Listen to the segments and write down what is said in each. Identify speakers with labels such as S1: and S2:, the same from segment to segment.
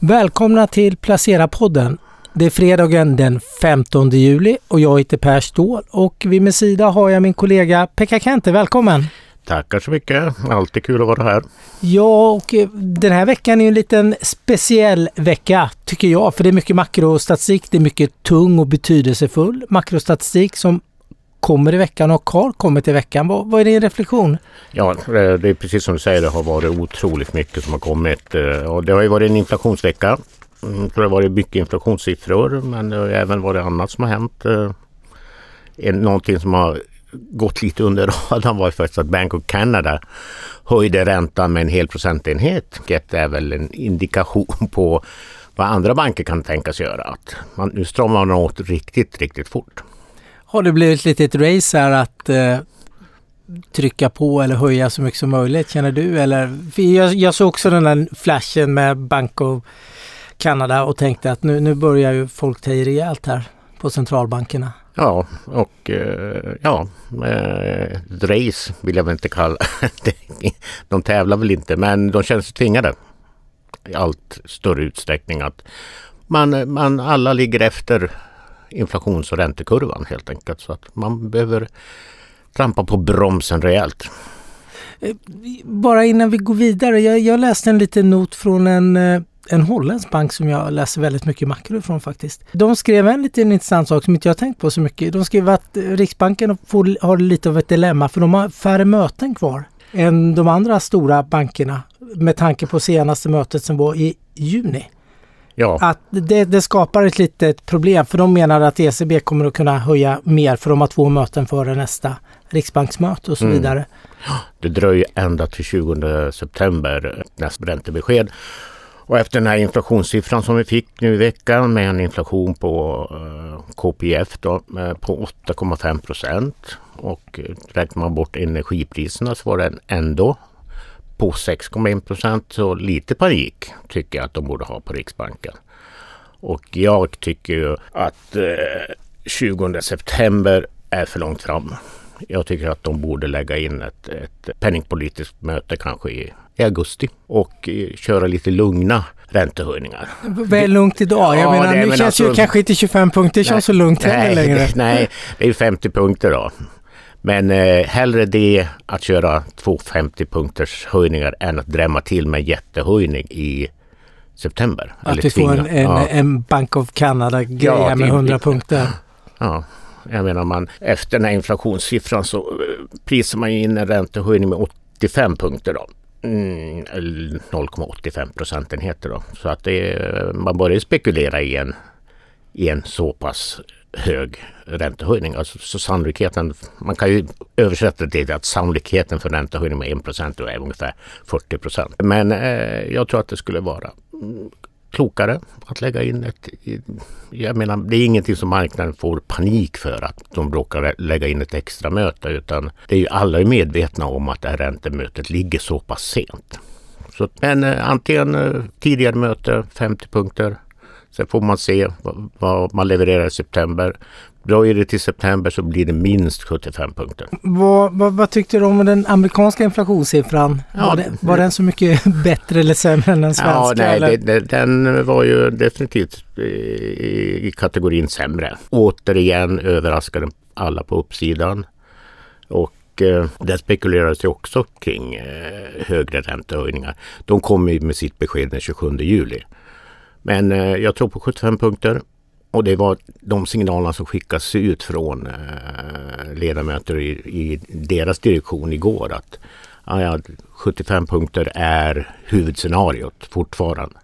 S1: Välkomna till Placera-podden. Det är fredagen den 15 juli och jag heter Per Ståhl och vid min sida har jag min kollega Pekka Kente. Välkommen!
S2: Tackar så mycket. Alltid kul att vara här.
S1: Ja, och eh, den här veckan är en liten speciell vecka tycker jag. För det är mycket makrostatistik. Det är mycket tung och betydelsefull makrostatistik som kommer i veckan och har kommit i veckan. Vad, vad är din reflektion?
S2: Ja, det är precis som du säger. Det har varit otroligt mycket som har kommit. Eh, och det har ju varit en inflationsvecka. Mm, det har varit mycket inflationssiffror men det har även varit annat som har hänt. Eh, någonting som har gått lite under radarn var faktiskt att Bank of Canada höjde räntan med en hel procentenhet. Det är väl en indikation på vad andra banker kan tänkas göra. Att man, nu stramar man åt riktigt, riktigt fort.
S1: Har det blivit lite ett race här att eh, trycka på eller höja så mycket som möjligt känner du? Eller, jag, jag såg också den där flashen med Bank of Canada och tänkte att nu, nu börjar ju folk ta i rejält här på centralbankerna.
S2: Ja, och eh, ja, eh, race vill jag väl inte kalla det. De tävlar väl inte, men de känner sig tvingade i allt större utsträckning att man, man alla ligger efter inflations och räntekurvan helt enkelt. Så att man behöver trampa på bromsen rejält.
S1: Eh, bara innan vi går vidare. Jag, jag läste en liten not från en eh, en holländsk bank som jag läser väldigt mycket makro ifrån faktiskt. De skrev en liten intressant sak som inte jag tänkt på så mycket. De skrev att eh, Riksbanken får, har lite av ett dilemma för de har färre möten kvar än de andra stora bankerna med tanke på senaste mötet som var i juni. Ja. Att det, det, skapar ett litet problem för de menar att ECB kommer att kunna höja mer för de har två möten före nästa riksbanksmöte och så mm. vidare.
S2: Det dröjer ända till 20 september nästa räntebesked. Och efter den här inflationssiffran som vi fick nu i veckan med en inflation på eh, KPF då, på 8,5 procent och räknar man bort energipriserna så var den ändå på 6,1 procent. Så lite panik tycker jag att de borde ha på Riksbanken. Och jag tycker ju att eh, 20 september är för långt fram. Jag tycker att de borde lägga in ett, ett penningpolitiskt möte kanske i i augusti och eh, köra lite lugna räntehöjningar.
S1: Väl lugnt idag? Jag ja, menar, det, nu men känns alltså, ju kanske inte 25 punkter känns så lugnt heller längre.
S2: Nej, det är 50 punkter då. Men eh, hellre det att köra två 50 punkters höjningar än att drämma till med jättehöjning i september.
S1: Att vi får en, en, ja. en, Bank of Canada-grej ja, med 100 punkter.
S2: Ja. Jag menar man efter den här inflationssiffran så eh, prisar man in en räntehöjning med 85 punkter då. 0,85 mm, procentenheter. Då. Så att det, man börjar spekulera i en, i en så pass hög räntehöjning. Alltså, så sannolikheten, man kan ju översätta det till att sannolikheten för räntehöjning med 1 procent är ungefär 40 procent. Men eh, jag tror att det skulle vara mm, klokare att lägga in ett... Jag menar, det är ingenting som marknaden får panik för att de råkar lägga in ett extra möte utan det är ju alla är medvetna om att det här räntemötet ligger så pass sent. Så, men eh, antingen eh, tidigare möte, 50 punkter. Sen får man se vad, man levererar i september. Dröjer det till september så blir det minst 75 punkter.
S1: Vad, vad, vad tyckte du om den amerikanska inflationssiffran? Ja, var, det, var den så mycket bättre eller sämre än den svenska?
S2: Ja, nej, det, det, den var ju definitivt i, i kategorin sämre. Återigen överraskade alla på uppsidan. Och eh, det spekulerades ju också kring eh, högre räntehöjningar. De kom med sitt besked den 27 juli. Men eh, jag tror på 75 punkter. Och det var de signalerna som skickas ut från eh, ledamöter i, i, deras direktion igår att ja, 75 punkter är huvudscenariot fortfarande.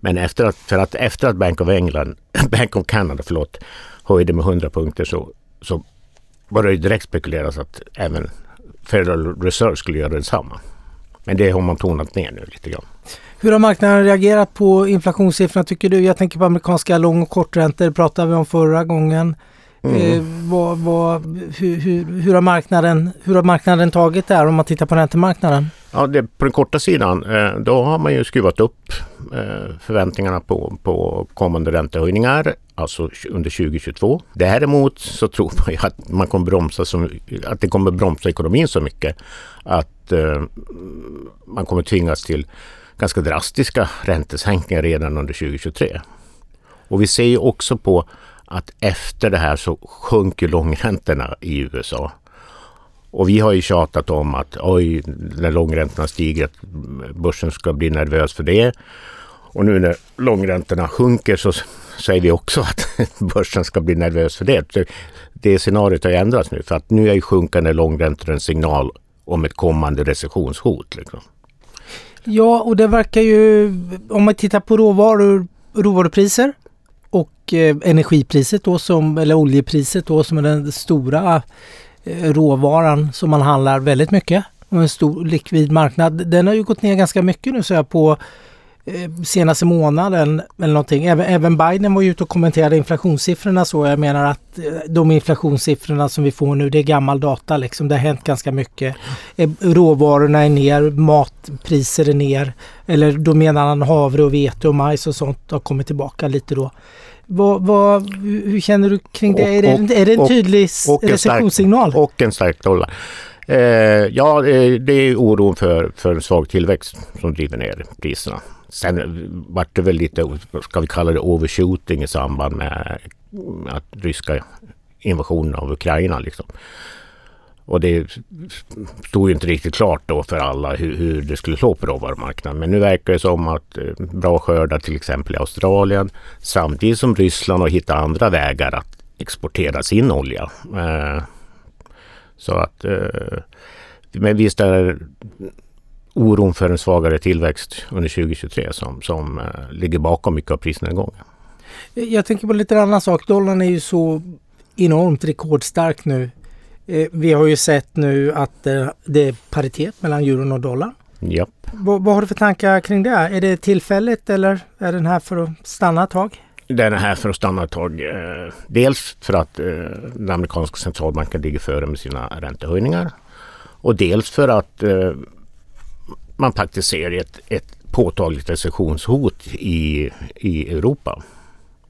S2: Men efter att, för att, efter att Bank of England, Bank of Canada förlåt, höjde med 100 punkter så, så började det direkt spekuleras att även Federal Reserve skulle göra detsamma. Men det har man tonat ner nu lite grann.
S1: Hur har marknaden reagerat på inflationssiffrorna tycker du? Jag tänker på amerikanska lång och korträntor, det pratade vi om förra gången. Mm. Eh, vad, vad, hur, hur, hur, har marknaden, hur har marknaden tagit det här om man tittar på räntemarknaden?
S2: Ja, det, på den korta sidan eh, då har man ju skruvat upp eh, förväntningarna på, på kommande räntehöjningar, alltså under 2022. Däremot så tror man ju att, man kommer bromsa som, att det kommer bromsa ekonomin så mycket att eh, man kommer tvingas till ganska drastiska räntesänkningar redan under 2023. Och vi ser ju också på att efter det här så sjunker långräntorna i USA. Och vi har ju tjatat om att oj, när långräntorna stiger, att börsen ska bli nervös för det. Och nu när långräntorna sjunker så säger vi också att börsen ska bli nervös för det. Det scenariot har ju ändrats nu för att nu är ju sjunkande långräntor en signal om ett kommande recessionshot. Liksom.
S1: Ja, och det verkar ju, om man tittar på råvaror, råvarupriser och eh, energipriset då som, eller oljepriset då som är den stora eh, råvaran som man handlar väldigt mycket och en stor likvid marknad. Den har ju gått ner ganska mycket nu så jag på senaste månaden eller någonting. Även, även Biden var ju ute och kommenterade inflationssiffrorna så. Jag menar att eh, de inflationssiffrorna som vi får nu det är gammal data liksom. Det har hänt ganska mycket. Eh, råvarorna är ner, matpriser är ner. Eller då menar han havre och vete och majs och sånt har kommit tillbaka lite då. Vad, vad, hur känner du kring det? Och, är, det är det en tydlig recessionssignal?
S2: Och en stark dollar. Eh, ja, det är oron för, för en svag tillväxt som driver ner priserna. Sen vart det väl lite, ska vi kalla det overshooting i samband med att ryska invasionen av Ukraina. Liksom. Och det stod ju inte riktigt klart då för alla hur, hur det skulle slå på råvarumarknaden. Men nu verkar det som att eh, bra skördar till exempel i Australien samtidigt som Ryssland har hittat andra vägar att exportera sin olja. Eh, så att eh, men visst är oron för en svagare tillväxt under 2023 som, som eh, ligger bakom mycket av prisnedgången.
S1: Jag tänker på lite annan sak. Dollarn är ju så enormt rekordstark nu. Eh, vi har ju sett nu att eh, det är paritet mellan euron och dollarn.
S2: Japp.
S1: Vad, vad har du för tankar kring det? Är det tillfälligt eller är den här för att stanna ett tag?
S2: Den är här för att stanna ett tag. Dels för att den amerikanska centralbanken ligger före med sina räntehöjningar. Och dels för att man faktiskt ser ett, ett påtagligt recessionshot i, i Europa.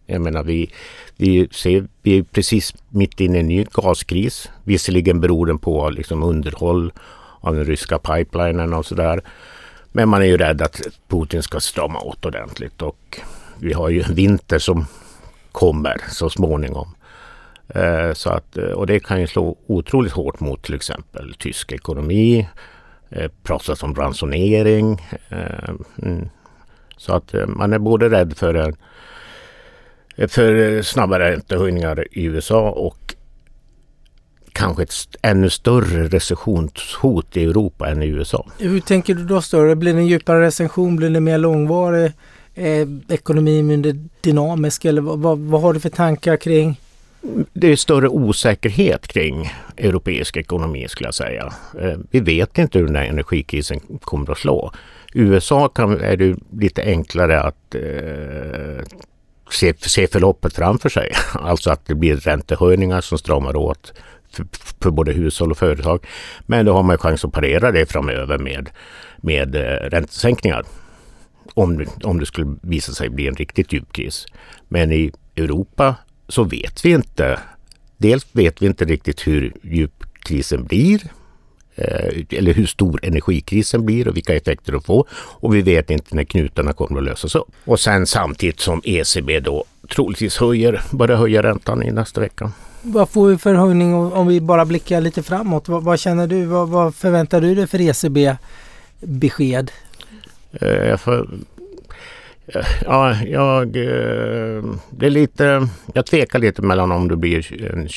S2: Jag menar vi, vi, ser, vi är precis mitt inne i en ny gaskris. Visserligen beror den på liksom underhåll av den ryska pipelinen och sådär. Men man är ju rädd att Putin ska strama åt ordentligt och vi har ju en vinter som kommer så småningom. Eh, så att, och det kan ju slå otroligt hårt mot till exempel tysk ekonomi, eh, pratas om ransonering. Eh, mm. Så att eh, man är både rädd för, en, för eh, snabba räntehöjningar i USA och kanske ett ännu större recessionshot i Europa än i USA.
S1: Hur tänker du då större? Blir det en djupare recession? Blir det mer långvarig? Eh, ekonomin mindre dynamisk? Eller vad, vad, vad har du för tankar kring
S2: det är större osäkerhet kring europeisk ekonomi skulle jag säga. Eh, vi vet inte hur den här energikrisen kommer att slå. USA kan, är det lite enklare att eh, se, se förloppet framför sig. Alltså att det blir räntehöjningar som stramar åt för, för både hushåll och företag. Men då har man chans att parera det framöver med, med eh, räntesänkningar. Om, om det skulle visa sig bli en riktigt djup kris. Men i Europa så vet vi inte. Dels vet vi inte riktigt hur djup krisen blir eh, eller hur stor energikrisen blir och vilka effekter det får. Och vi vet inte när knutarna kommer att lösas upp. Och sen samtidigt som ECB då troligtvis höjer, börjar höja räntan i nästa vecka.
S1: Vad får vi för höjning om vi bara blickar lite framåt? Vad, vad känner du? Vad, vad, förväntar du dig för ECB-besked?
S2: Eh, jag får Ja, jag, eh, det är lite, jag tvekar lite mellan om det blir en,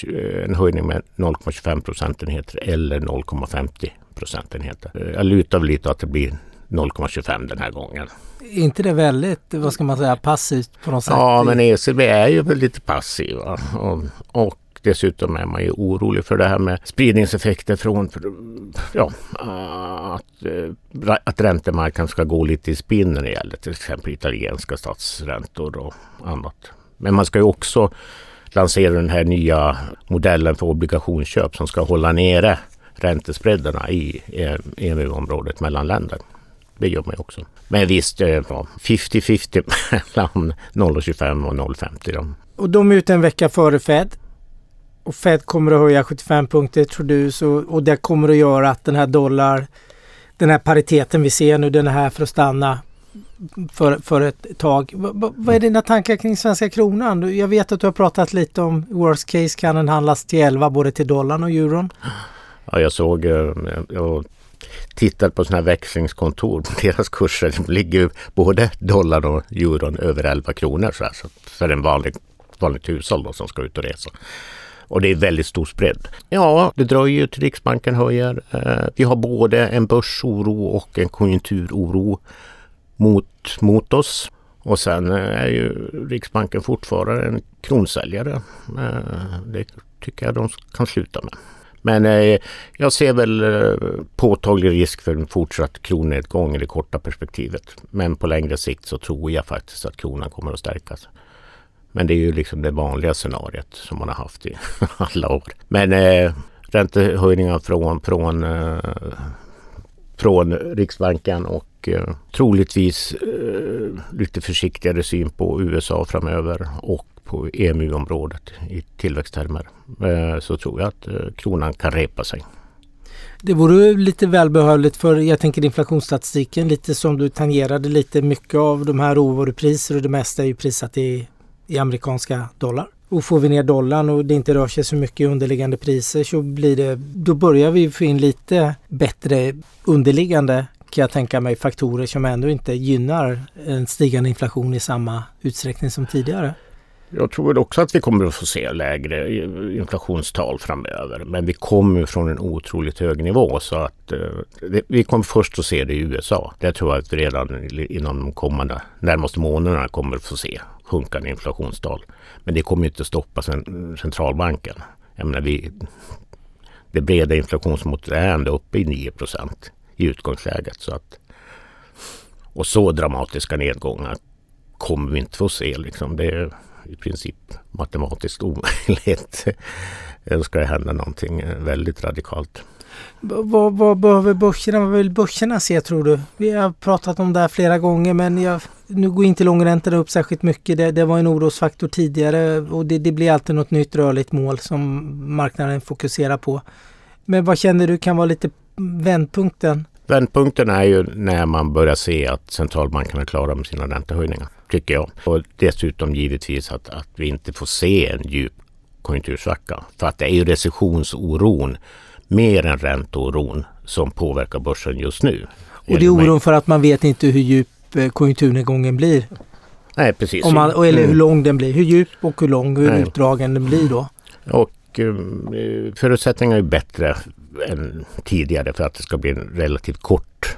S2: en höjning med 0,25 procentenheter eller 0,50 procentenheter. Jag lutar väl lite att det blir 0,25 den här gången.
S1: Är inte det väldigt, vad ska man säga, passivt på något sätt?
S2: Ja, men ECB är ju lite passiva. Och, och Dessutom är man ju orolig för det här med spridningseffekter från ja, att, eh, att räntemarknaden ska gå lite i spinn när det gäller till exempel italienska statsräntor och annat. Men man ska ju också lansera den här nya modellen för obligationsköp som ska hålla nere räntespreadarna i EMU-området mellan länder. Det gör man ju också. Men visst, eh, 50-50 mellan 0,25 och 0,50.
S1: Och de är ute en vecka före Fed och Fed kommer att höja 75 punkter tror du så, och det kommer att göra att den här dollar, den här pariteten vi ser nu, den är här för att stanna. för, för ett tag. V vad är dina tankar kring svenska kronan? Jag vet att du har pratat lite om worst case kan den handlas till 11 både till dollarn och euron.
S2: Ja, jag såg, eh, jag tittade på sådana här växlingskontor. Deras kurser ligger både dollar och euron över 11 kronor så här, så för en vanlig, vanligt hushåll då, som ska ut och resa. Och det är väldigt stor spread. Ja, det dröjer ju till Riksbanken höjer. Eh, vi har både en börsoro och en konjunkturoro mot, mot oss. Och sen eh, är ju Riksbanken fortfarande en kronsäljare. Eh, det tycker jag de kan sluta med. Men jag ser väl påtaglig risk för en fortsatt kronnedgång i det korta perspektivet. Men på längre sikt så tror jag faktiskt att kronan kommer att stärkas. Men det är ju liksom det vanliga scenariet som man har haft i alla år. Men eh, räntehöjningar från, från, eh, från Riksbanken och eh, troligtvis eh, lite försiktigare syn på USA framöver och på EMU-området i tillväxttermer eh, så tror jag att eh, kronan kan repa sig.
S1: Det vore lite välbehövligt för jag tänker inflationsstatistiken lite som du tangerade lite mycket av de här råvarupriser och det mesta är ju prissatt i, i amerikanska dollar. Och får vi ner dollarn och det inte rör sig så mycket i underliggande priser så blir det, då börjar vi få in lite bättre underliggande kan jag tänka mig faktorer som ändå inte gynnar en stigande inflation i samma utsträckning som tidigare.
S2: Jag tror också att vi kommer att få se lägre inflationstal framöver. Men vi kommer från en otroligt hög nivå så att eh, vi kommer först att se det i USA. Det tror jag att vi redan inom de kommande närmaste månaderna kommer att få se sjunkande inflationstal. Men det kommer inte stoppa centralbanken. Jag menar, vi, det breda inflationsmåttet är ändå uppe i 9 procent i utgångsläget. Så att, och så dramatiska nedgångar kommer vi inte få se. Liksom. Det är i princip matematiskt omöjligt. Det ska hända någonting väldigt radikalt.
S1: Vad, vad behöver börserna, vad vill börserna se tror du? Vi har pratat om det här flera gånger men jag, nu går inte långräntorna upp särskilt mycket. Det, det var en orosfaktor tidigare och det, det blir alltid något nytt rörligt mål som marknaden fokuserar på. Men vad känner du kan vara lite vändpunkten?
S2: Vändpunkten är ju när man börjar se att centralbankerna klarar med sina räntehöjningar, tycker jag. Och dessutom givetvis att, att vi inte får se en djup konjunktursvacka. För att det är ju recessionsoron mer än ränteoron som påverkar börsen just nu.
S1: Och det är oron för att man vet inte hur djup eh, konjunkturnedgången blir?
S2: Nej, precis.
S1: Om man, eller hur mm. lång den blir. Hur djup och hur lång, hur Nej. utdragen den blir då?
S2: Och eh, förutsättningarna är bättre än tidigare för att det ska bli en relativt kort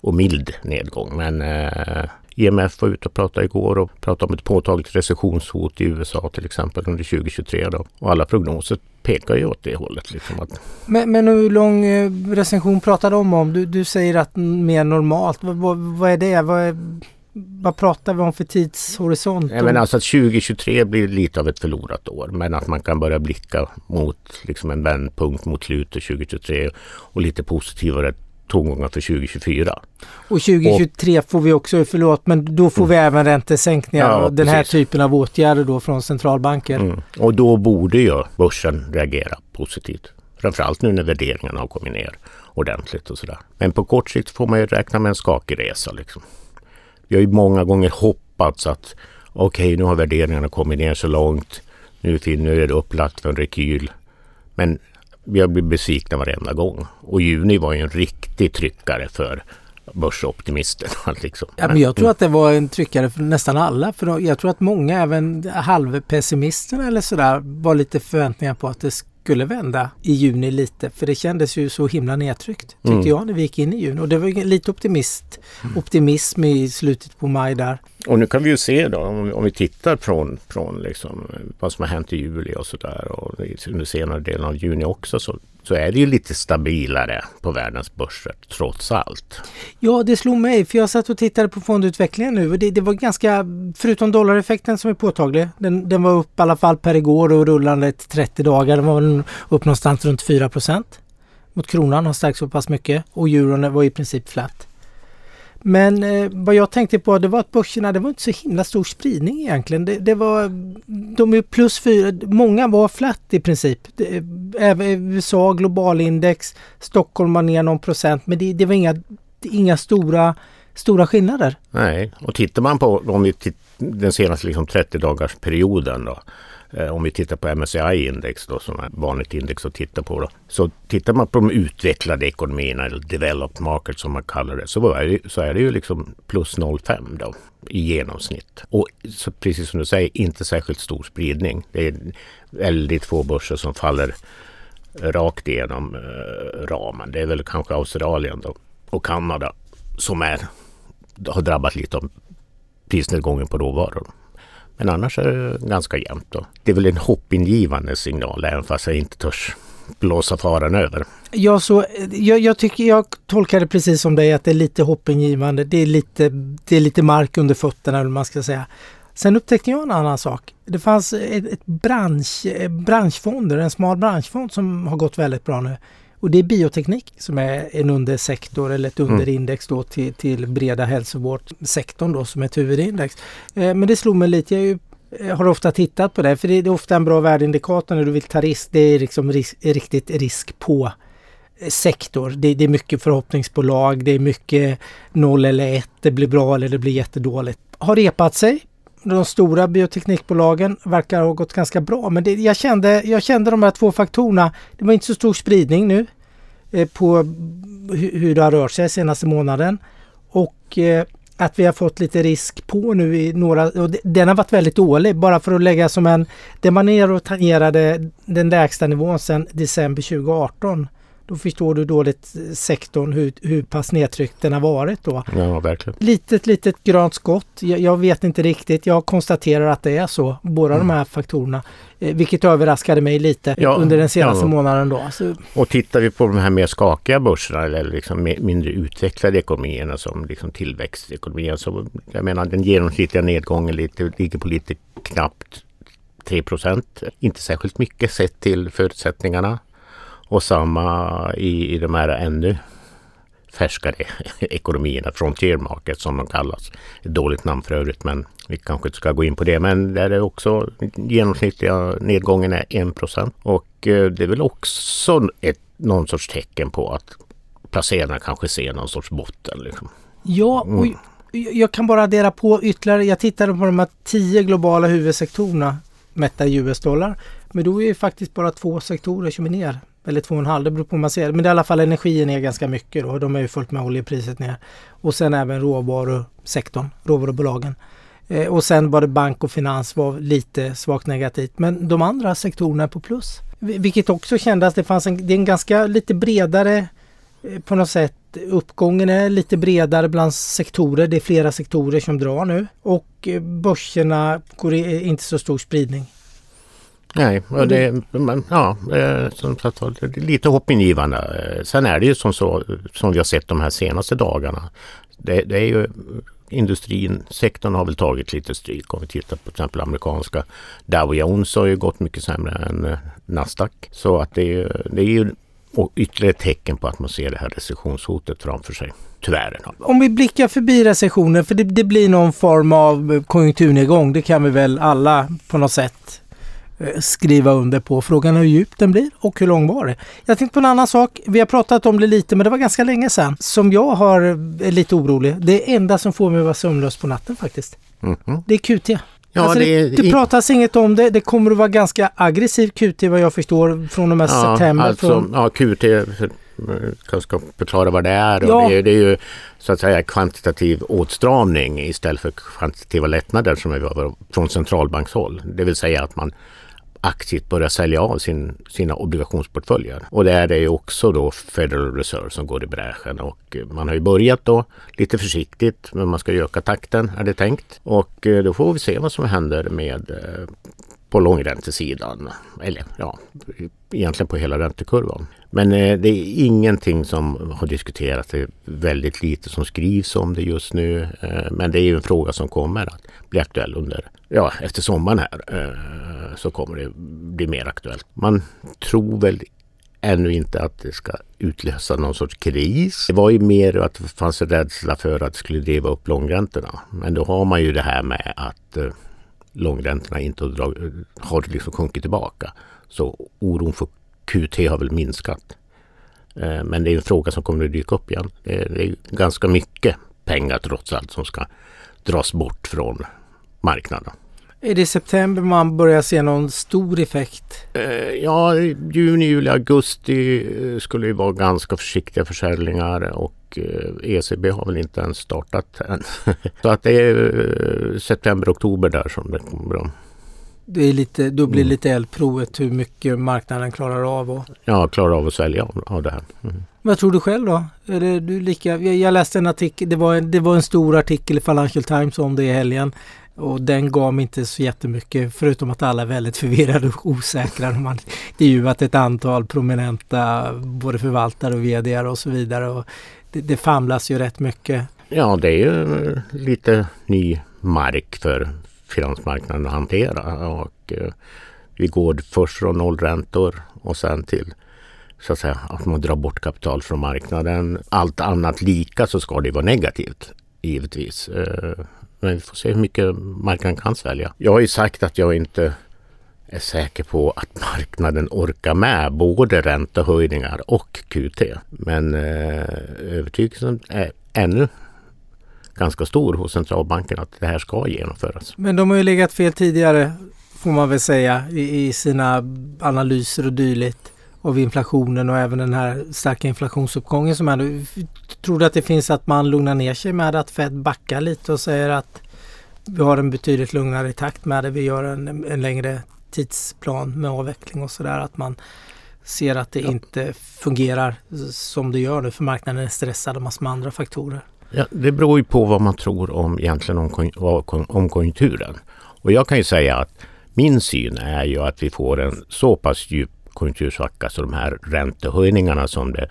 S2: och mild nedgång. Men eh, IMF var ute och pratade igår och pratade om ett påtagligt recessionshot i USA till exempel under 2023. Då. Och alla prognoser pekar ju åt det hållet. Liksom att...
S1: men, men hur lång eh, recension pratar de om? Du, du säger att mer normalt. Vad, vad, vad är det? Vad är vad pratar vi om för tidshorisont?
S2: Ja, men alltså att 2023 blir lite av ett förlorat år men att man kan börja blicka mot liksom en vändpunkt mot slutet 2023 och lite positivare tongångar för 2024.
S1: Och 2023 och, får vi också, förlåt, men då får mm. vi även räntesänkningar ja, och den här typen av åtgärder då från centralbanker. Mm.
S2: Och då borde ju börsen reagera positivt. Framförallt nu när värderingarna har kommit ner ordentligt och sådär. Men på kort sikt får man ju räkna med en skakig resa liksom. Vi har ju många gånger hoppats att okej, okay, nu har värderingarna kommit ner så långt. Nu, nu är det upplagt för en rekyl. Men vi har blivit besvikna varenda gång. Och juni var ju en riktig tryckare för börsoptimisterna. Liksom.
S1: Ja, men jag tror att det var en tryckare för nästan alla. För jag tror att många, även halvpessimisterna eller sådär, var lite förväntningar på att det skulle vända i juni lite. För det kändes ju så himla nedtryckt tyckte mm. jag när vi gick in i juni. Och det var lite optimist, mm. optimism i slutet på maj där.
S2: Och nu kan vi ju se då om, om vi tittar från, från liksom, vad som har hänt i juli och sådär och under senare delen av juni också så så är det ju lite stabilare på världens börser trots allt.
S1: Ja, det slog mig för jag satt och tittade på fondutvecklingen nu och det, det var ganska, förutom dollareffekten som är påtaglig, den, den var upp i alla fall per igår och rullande 30 dagar, den var upp någonstans runt 4% mot kronan har stärkt så pass mycket och euron var i princip flat. Men eh, vad jag tänkte på det var att börserna, det var inte så himla stor spridning egentligen. Det, det var, de är plus fyra, många var flat i princip. Det, eh, även USA, globalindex, Stockholm var ner någon procent men det, det var inga, inga stora stora skillnader.
S2: Nej, och tittar man på om vi den senaste liksom 30 dagars perioden då. Eh, om vi tittar på MSCI-index då som är vanligt index att titta på då. Så tittar man på de utvecklade ekonomierna eller developed markets som man kallar det så är det, så är det ju liksom plus 0,5 då i genomsnitt. Och så precis som du säger inte särskilt stor spridning. Det är väldigt få börser som faller rakt igenom eh, ramen. Det är väl kanske Australien då, och Kanada som är, har drabbat lite av prisnedgången på råvaror. Men annars är det ganska jämnt. Då. Det är väl en hoppingivande signal även fast jag inte törs blåsa faran över.
S1: Ja, så, jag, jag, tycker jag tolkar det precis som dig att det är lite hoppingivande. Det är lite, det är lite mark under fötterna eller man ska säga. Sen upptäckte jag en annan sak. Det fanns ett, ett bransch, branschfonder, en smal branschfond som har gått väldigt bra nu. Och det är bioteknik som är en undersektor eller ett mm. underindex då till, till breda hälsovårdssektorn då som ett huvudindex. Eh, men det slog mig lite, jag ju, eh, har ofta tittat på det för det är ofta en bra värdeindikator när du vill ta risk. Det är liksom risk, riktigt risk på eh, sektor. Det, det, är mycket förhoppningsbolag, det är mycket noll eller ett, det blir bra eller det blir jättedåligt. Har repat sig de stora bioteknikbolagen verkar ha gått ganska bra. Men det, jag, kände, jag kände de här två faktorerna. Det var inte så stor spridning nu Eh, på hur, det har rört sig senaste månaden. Och eh, att vi har fått lite risk på nu i några, och den har varit väldigt dålig bara för att lägga som en, det man ner och tangerade den lägsta nivån sedan december 2018. Då förstår du dåligt sektorn hur, hur pass nedtryckt den har varit då.
S2: Ja, verkligen.
S1: Litet, litet grönt skott. Jag, jag vet inte riktigt. Jag konstaterar att det är så. Båda mm. de här faktorerna. Eh, vilket överraskade mig lite ja, under den senaste ja. månaden då. Så.
S2: Och tittar vi på de här mer skakiga börserna eller liksom mindre utvecklade ekonomierna som liksom tillväxtekonomierna. Så jag menar den genomsnittliga nedgången lite, ligger på lite knappt 3% Inte särskilt mycket sett till förutsättningarna. Och samma i, i de här ännu färskare ekonomierna, frontier market som de kallas. Ett dåligt namn för övrigt men vi kanske inte ska gå in på det. Men där är också genomsnittliga nedgången är 1% och eh, det är väl också ett, någon sorts tecken på att placerarna kanske ser någon sorts botten. Liksom.
S1: Ja, och mm. jag kan bara addera på ytterligare. Jag tittade på de här tio globala huvudsektorerna mätta i US-dollar. Men då är det faktiskt bara två sektorer som är ner eller två och en halv, det beror på hur man ser Men det är i alla fall energin är ganska mycket då. De är ju fullt med oljepriset ner. Och sen även råvarusektorn, råvarubolagen. Eh, och sen var det bank och finans var lite svagt negativt. Men de andra sektorerna är på plus. Vilket också kändes, det fanns en, det är en ganska lite bredare eh, på något sätt Uppgången är lite bredare bland sektorer. Det är flera sektorer som drar nu. Och eh, börserna går inte så stor spridning.
S2: Nej, och det, men, ja, som sagt lite hoppingivande. Sen är det ju som så som vi har sett de här senaste dagarna. Det, det är ju industrin, sektorn har väl tagit lite stryk om vi tittar på till exempel amerikanska Dow Jones har ju gått mycket sämre än eh, Nasdaq. Så att det är, det är ju ytterligare ett tecken på att man ser det här recessionshotet framför sig. Tyvärr.
S1: Om vi blickar förbi recessionen, för det, det blir någon form av konjunkturnedgång. Det kan vi väl alla på något sätt Eh, skriva under på. Frågan är hur djup den blir och hur lång var det? Jag tänkte på en annan sak. Vi har pratat om det lite men det var ganska länge sedan. Som jag har, är lite orolig. Det enda som får mig att vara sömnlös på natten faktiskt. Mm -hmm. Det är QT. Ja, alltså det, det, det pratas inget om det. Det kommer att vara ganska aggressiv QT vad jag förstår från och med ja, september.
S2: Alltså,
S1: från...
S2: Ja, QT jag ska förklara vad det är. Ja. Det, det, är ju så att säga kvantitativ åtstramning istället för kvantitativa lättnader som är från centralbankshåll. Det vill säga att man aktivt börja sälja av sin, sina obligationsportföljer. Och det är det också då Federal Reserve som går i bräschen och eh, man har ju börjat då lite försiktigt men man ska öka takten är det tänkt. Och eh, då får vi se vad som händer med eh, på långräntesidan. Eller ja, egentligen på hela räntekurvan. Men eh, det är ingenting som har diskuterats. Det är väldigt lite som skrivs om det just nu. Eh, men det är ju en fråga som kommer att bli aktuell under, ja efter sommaren här. Eh, så kommer det bli mer aktuellt. Man tror väl ännu inte att det ska utlösa någon sorts kris. Det var ju mer att det fanns en rädsla för att det skulle driva upp långräntorna. Men då har man ju det här med att eh, långräntorna inte har liksom sjunkit tillbaka. Så oron för QT har väl minskat. Eh, men det är en fråga som kommer att dyka upp igen. Eh, det är ganska mycket pengar trots allt som ska dras bort från marknaden.
S1: Är det i september man börjar se någon stor effekt?
S2: Eh, ja, juni, juli, augusti eh, skulle ju vara ganska försiktiga försäljningar och eh, ECB har väl inte ens startat än. Så att det är eh, september, oktober där som det kommer att
S1: det är lite, då blir mm. lite eldprovet hur mycket marknaden klarar av. Och...
S2: Ja, klarar av att sälja av, av det här. Mm.
S1: Vad tror du själv då? Är det, du lika, jag, jag läste en artikel, det var en, det var en stor artikel i Financial Times om det i helgen. Och den gav mig inte så jättemycket förutom att alla är väldigt förvirrade och osäkra. De har intervjuat ett antal prominenta både förvaltare och vd och så vidare. Och det, det famlas ju rätt mycket.
S2: Ja, det är ju lite ny mark för, finansmarknaden att hantera. Och, eh, vi går först från nollräntor och sen till så att säga att man drar bort kapital från marknaden. Allt annat lika så ska det vara negativt givetvis. Eh, men vi får se hur mycket marknaden kan svälja. Jag har ju sagt att jag inte är säker på att marknaden orkar med både räntehöjningar och QT. Men eh, övertygelsen är ännu ganska stor hos centralbanken att det här ska genomföras.
S1: Men de har ju legat fel tidigare får man väl säga i, i sina analyser och dylikt av inflationen och även den här starka inflationsuppgången som är nu. Tror du att det finns att man lugnar ner sig med att Fed backar lite och säger att vi har en betydligt lugnare takt med det. Vi gör en, en längre tidsplan med avveckling och sådär. Att man ser att det ja. inte fungerar som det gör nu för marknaden är stressad och massor med andra faktorer.
S2: Ja, det beror ju på vad man tror om egentligen om, om konjunkturen. Och jag kan ju säga att min syn är ju att vi får en så pass djup konjunktursvacka så de här räntehöjningarna som det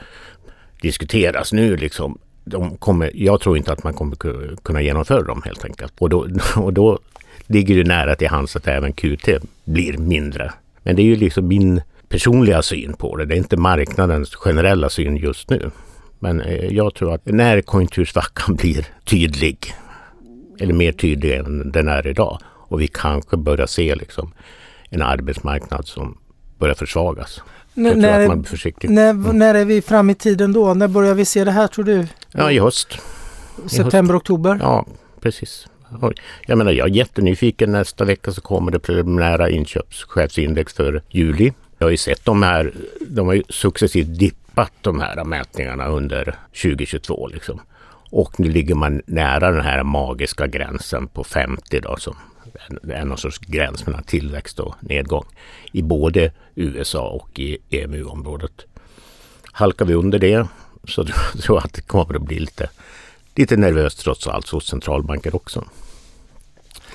S2: diskuteras nu liksom, de kommer, jag tror inte att man kommer kunna genomföra dem helt enkelt. Och då, och då ligger det nära till hands att även QT blir mindre. Men det är ju liksom min personliga syn på det. Det är inte marknadens generella syn just nu. Men eh, jag tror att när konjunktursvackan blir tydlig, eller mer tydlig än den är idag, och vi kanske börjar se liksom en arbetsmarknad som börjar försvagas.
S1: N när, man blir När, mm. när är vi framme i tiden då? När börjar vi se det här tror du?
S2: Ja, i höst.
S1: September,
S2: I
S1: höst. oktober?
S2: Ja, precis. Jag menar, jag är jättenyfiken. Nästa vecka så kommer det preliminära inköpschefsindex för juli. Jag har ju sett de här, de har ju successivt dippat de här mätningarna under 2022 liksom. Och nu ligger man nära den här magiska gränsen på 50 då som är någon sorts gräns mellan tillväxt och nedgång i både USA och i EMU-området. Halkar vi under det så tror jag att det kommer att bli lite, lite nervöst trots allt hos centralbanker också.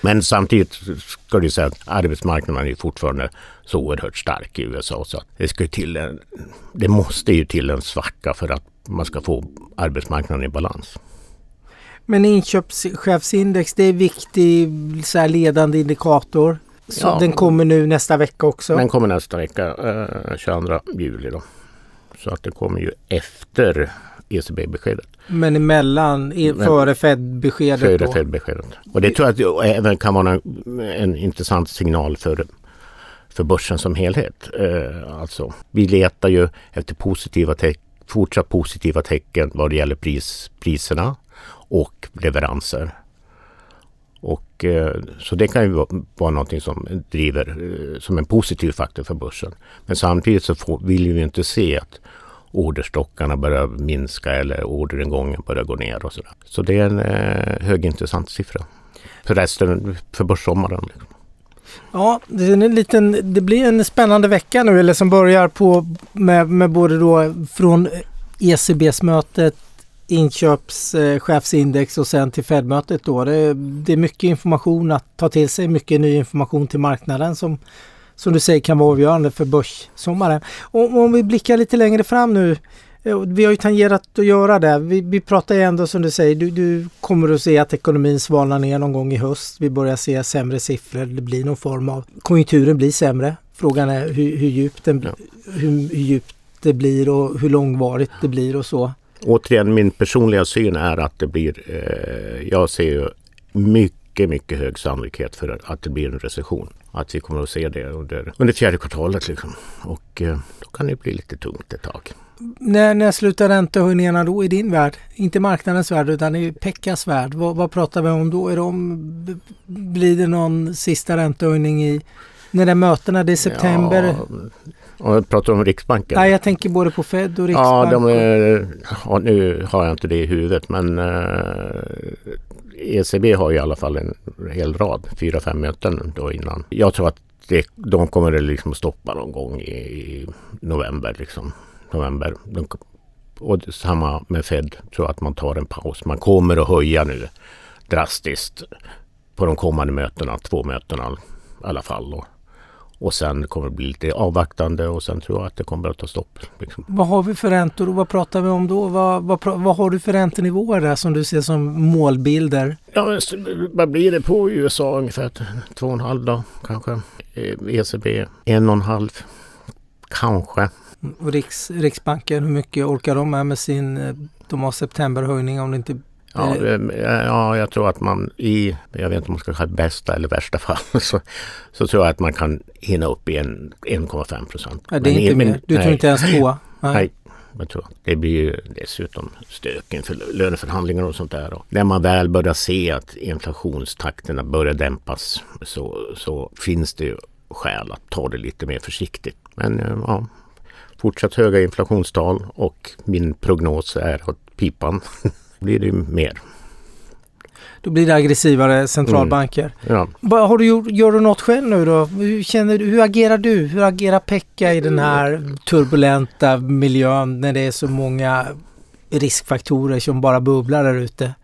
S2: Men samtidigt ska det säga att arbetsmarknaden är fortfarande så oerhört stark i USA så det, ska till en, det måste ju till en svacka för att man ska få arbetsmarknaden i balans.
S1: Men inköpschefsindex det är viktig så här ledande indikator. Så ja, den kommer nu nästa vecka också?
S2: Den kommer nästa vecka, eh, 22 juli. Då. Så att det kommer ju efter ECB-beskedet.
S1: Men emellan, i, före Fed-beskedet?
S2: Före Fed-beskedet. Och det tror jag att även kan vara en, en intressant signal för, för börsen som helhet. Eh, alltså, vi letar ju efter positiva fortsatt positiva tecken vad det gäller pris, priserna och leveranser. Och, eh, så det kan ju vara, vara någonting som driver eh, som en positiv faktor för börsen. Men samtidigt så får, vill vi inte se att orderstockarna börjar minska eller orderingången börjar gå ner och sådär. Så det är en eh, högintressant siffra för resten, för börssommaren. Liksom.
S1: Ja, det, är en liten, det blir en spännande vecka nu eller som börjar på med, med både då från ECBs mötet inköpschefsindex eh, och sen till Fed-mötet då. Det, det, är mycket information att ta till sig, mycket ny information till marknaden som som du säger kan vara avgörande för börssommaren. Och om vi blickar lite längre fram nu. Eh, vi har ju tangerat att göra det. Vi, vi pratar ju ändå som du säger, du, du kommer att se att ekonomin svalnar ner någon gång i höst. Vi börjar se sämre siffror. Det blir någon form av, konjunkturen blir sämre. Frågan är hur, hur, djupt, den, hur, hur djupt det blir och hur långvarigt det blir och så.
S2: Återigen, min personliga syn är att det blir, eh, jag ser ju mycket, mycket hög sannolikhet för att det blir en recession. Att vi kommer att se det under, under fjärde kvartalet. Liksom. Och eh, då kan det bli lite tungt ett tag.
S1: När, när slutar räntehöjningarna då i din värld? Inte marknadens värld utan i Pekkas värld. Vad, vad pratar vi om då? Är de, blir det någon sista räntehöjning i när det är mötena? Det är september.
S2: Ja, och pratar om Riksbanken?
S1: Nej, jag tänker både på Fed och Riksbanken.
S2: Ja, de är, ja, nu har jag inte det i huvudet men uh, ECB har i alla fall en hel rad, fyra, fem möten då innan. Jag tror att det, de kommer att liksom stoppa någon gång i, i november. Liksom. november. De, och samma med Fed, tror att man tar en paus. Man kommer att höja nu drastiskt på de kommande mötena, två mötena i alla fall. Och, och sen kommer det bli lite avvaktande och sen tror jag att det kommer att ta stopp. Liksom.
S1: Vad har vi för räntor och vad pratar vi om då? Vad, vad, vad har du för räntenivåer där som du ser som målbilder?
S2: Ja, vad blir det på USA ungefär 2,5 då kanske. ECB eh, e 1,5 kanske.
S1: Och Riks, Riksbanken, hur mycket orkar de med med sin, eh, de har septemberhöjning om det inte
S2: Ja, ja, jag tror att man i, jag vet inte om man ska kalla det bästa eller värsta fall, så, så tror jag att man kan hinna upp i 1,5 procent.
S1: Ja, det är men, inte mer. Du nej, tror inte ens tvåa?
S2: Nej. nej. Jag tror det blir ju dessutom stök inför löneförhandlingar och sånt där. Och när man väl börjar se att inflationstakterna börjar dämpas så, så finns det ju skäl att ta det lite mer försiktigt. Men eh, ja, fortsatt höga inflationstal och min prognos är åt pipan. blir det mer.
S1: Då blir det aggressivare centralbanker.
S2: Mm. Ja.
S1: Har du gjort, gör du något själv nu då? Hur, känner hur agerar du? Hur agerar Pekka i den här turbulenta miljön när det är så många riskfaktorer som bara bubblar där ute?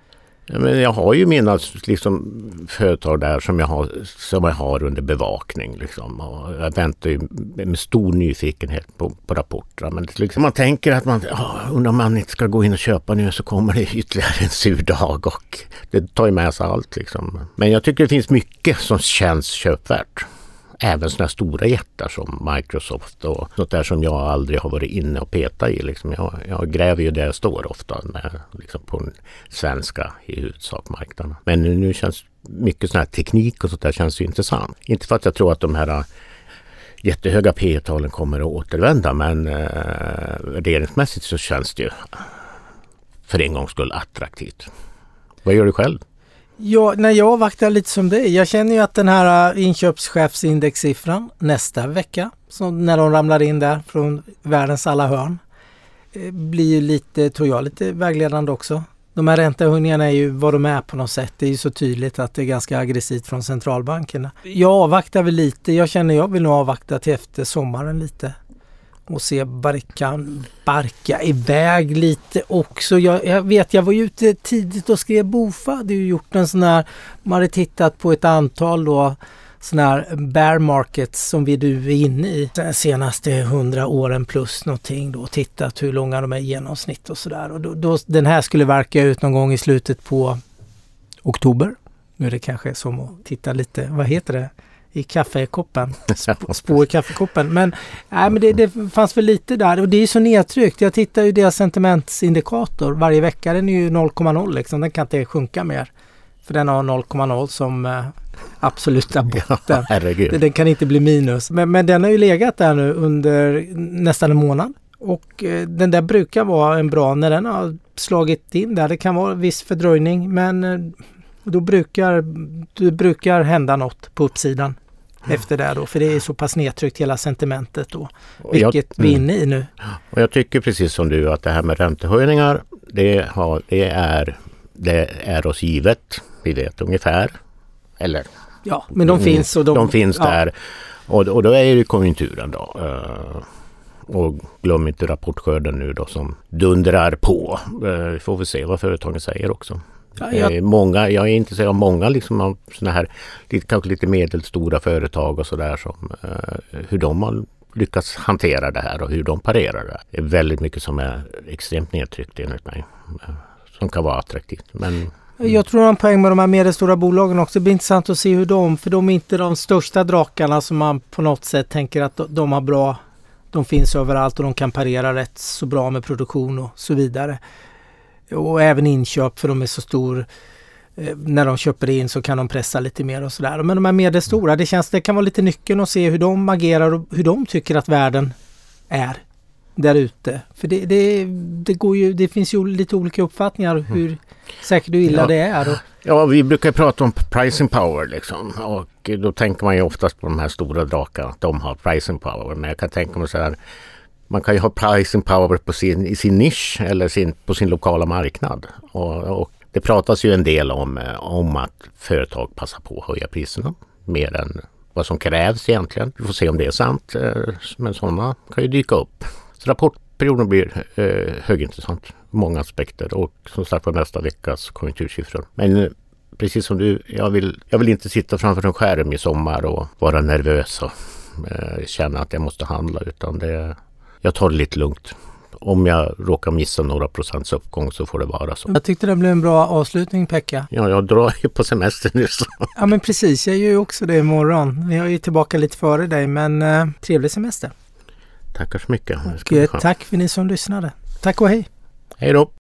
S2: Ja, men jag har ju mina liksom, företag där som jag, har, som jag har under bevakning. Liksom. Och jag väntar ju med stor nyfikenhet på, på rapporterna. Men liksom, man tänker att man, oh, om man inte ska gå in och köpa nu så kommer det ytterligare en sur dag och det tar ju med sig allt. Liksom. Men jag tycker det finns mycket som känns köpvärt även sådana stora jättar som Microsoft och sånt där som jag aldrig har varit inne och petat i. Liksom jag, jag gräver ju där jag står ofta med, liksom på den svenska i huvudsak marknaden. Men nu känns mycket sån här teknik och sånt där känns ju intressant. Inte för att jag tror att de här äh, jättehöga P talen kommer att återvända men eh, värderingsmässigt så känns det ju för en gångs skull attraktivt. Vad gör du själv?
S1: Ja, när jag avvaktar lite som dig. Jag känner ju att den här äh, inköpschefsindexsiffran nästa vecka, så när de ramlar in där från världens alla hörn, eh, blir ju lite, tror jag, lite vägledande också. De här räntehöjningarna är ju vad de är på något sätt. Det är ju så tydligt att det är ganska aggressivt från centralbankerna. Jag avvaktar väl lite. Jag känner jag vill nog avvakta till efter sommaren lite och se vad det kan barka iväg lite också. Jag, jag, vet, jag var ju ute tidigt och skrev Bofa hade ju gjort en sån här, man hade tittat på ett antal då sådana här bear markets som vi nu är inne i de senaste hundra åren plus någonting då tittat hur långa de är i genomsnitt och sådär. Och då, då, den här skulle verka ut någon gång i slutet på oktober. Nu är det kanske som att titta lite, vad heter det? I kaffekoppen. Spår i kaffekoppen. Men, nej, men det, det, fanns väl lite där och det är så nedtryckt. Jag tittar ju deras sentimentsindikator varje vecka. Den är ju 0,0 liksom. Den kan inte sjunka mer. För den har 0,0 som eh, absoluta botten. Ja, den kan inte bli minus. Men, men den har ju legat där nu under nästan en månad. Och eh, den där brukar vara en bra när den har slagit in där. Det kan vara viss fördröjning men eh, då brukar det brukar hända något på uppsidan efter det då. För det är så pass nedtryckt hela sentimentet då. Vilket jag, vi är inne i nu.
S2: Och jag tycker precis som du att det här med räntehöjningar det, har, det, är, det är oss givet. Vi vet ungefär. Eller?
S1: Ja, men de mm, finns. Och de,
S2: de finns ja. där. Och, och då är det konjunkturen då. Uh, och glöm inte rapportskörden nu då som dundrar på. Uh, vi får väl se vad företagen säger också. Ja, jag... Eh, många, jag är intresserad av många liksom av såna här lite, kanske lite medelstora företag och sådär som eh, hur de har lyckats hantera det här och hur de parerar det. Det är väldigt mycket som är extremt nedtryckt enligt mig. Eh, som kan vara attraktivt. Men
S1: jag tror en poäng med de här medelstora bolagen också. Det blir intressant att se hur de, för de är inte de största drakarna som man på något sätt tänker att de har bra, de finns överallt och de kan parera rätt så bra med produktion och så vidare. Och även inköp för de är så stor. Eh, när de köper in så kan de pressa lite mer och sådär. Men de här medelstora, det känns det kan vara lite nyckeln att se hur de agerar och hur de tycker att världen är. där ute? För det, det, det, går ju, det finns ju lite olika uppfattningar hur mm. säkert och illa ja. det är. Och...
S2: Ja, vi brukar prata om pricing power liksom. Och då tänker man ju oftast på de här stora drakarna. De har pricing power. Men jag kan tänka mig så här. Man kan ju ha pricing power på sin, i sin nisch eller sin, på sin lokala marknad. Och, och det pratas ju en del om, eh, om att företag passar på att höja priserna mer än vad som krävs egentligen. Vi får se om det är sant. Eh, men sådana kan ju dyka upp. Så rapportperioden blir eh, högintressant många aspekter och som sagt var nästa veckas konjunktursiffror. Men eh, precis som du, jag vill, jag vill inte sitta framför en skärm i sommar och vara nervös och eh, känna att jag måste handla utan det, jag tar det lite lugnt om jag råkar missa några procents uppgång så får det vara så.
S1: Jag tyckte det blev en bra avslutning Pekka.
S2: Ja, jag drar ju på semester nu så.
S1: Ja men precis, jag gör ju också det imorgon. Jag är ju tillbaka lite före dig men eh, trevlig semester.
S2: Tackar så mycket.
S1: Och, eh, tack för ni som lyssnade. Tack och hej.
S2: Hej då.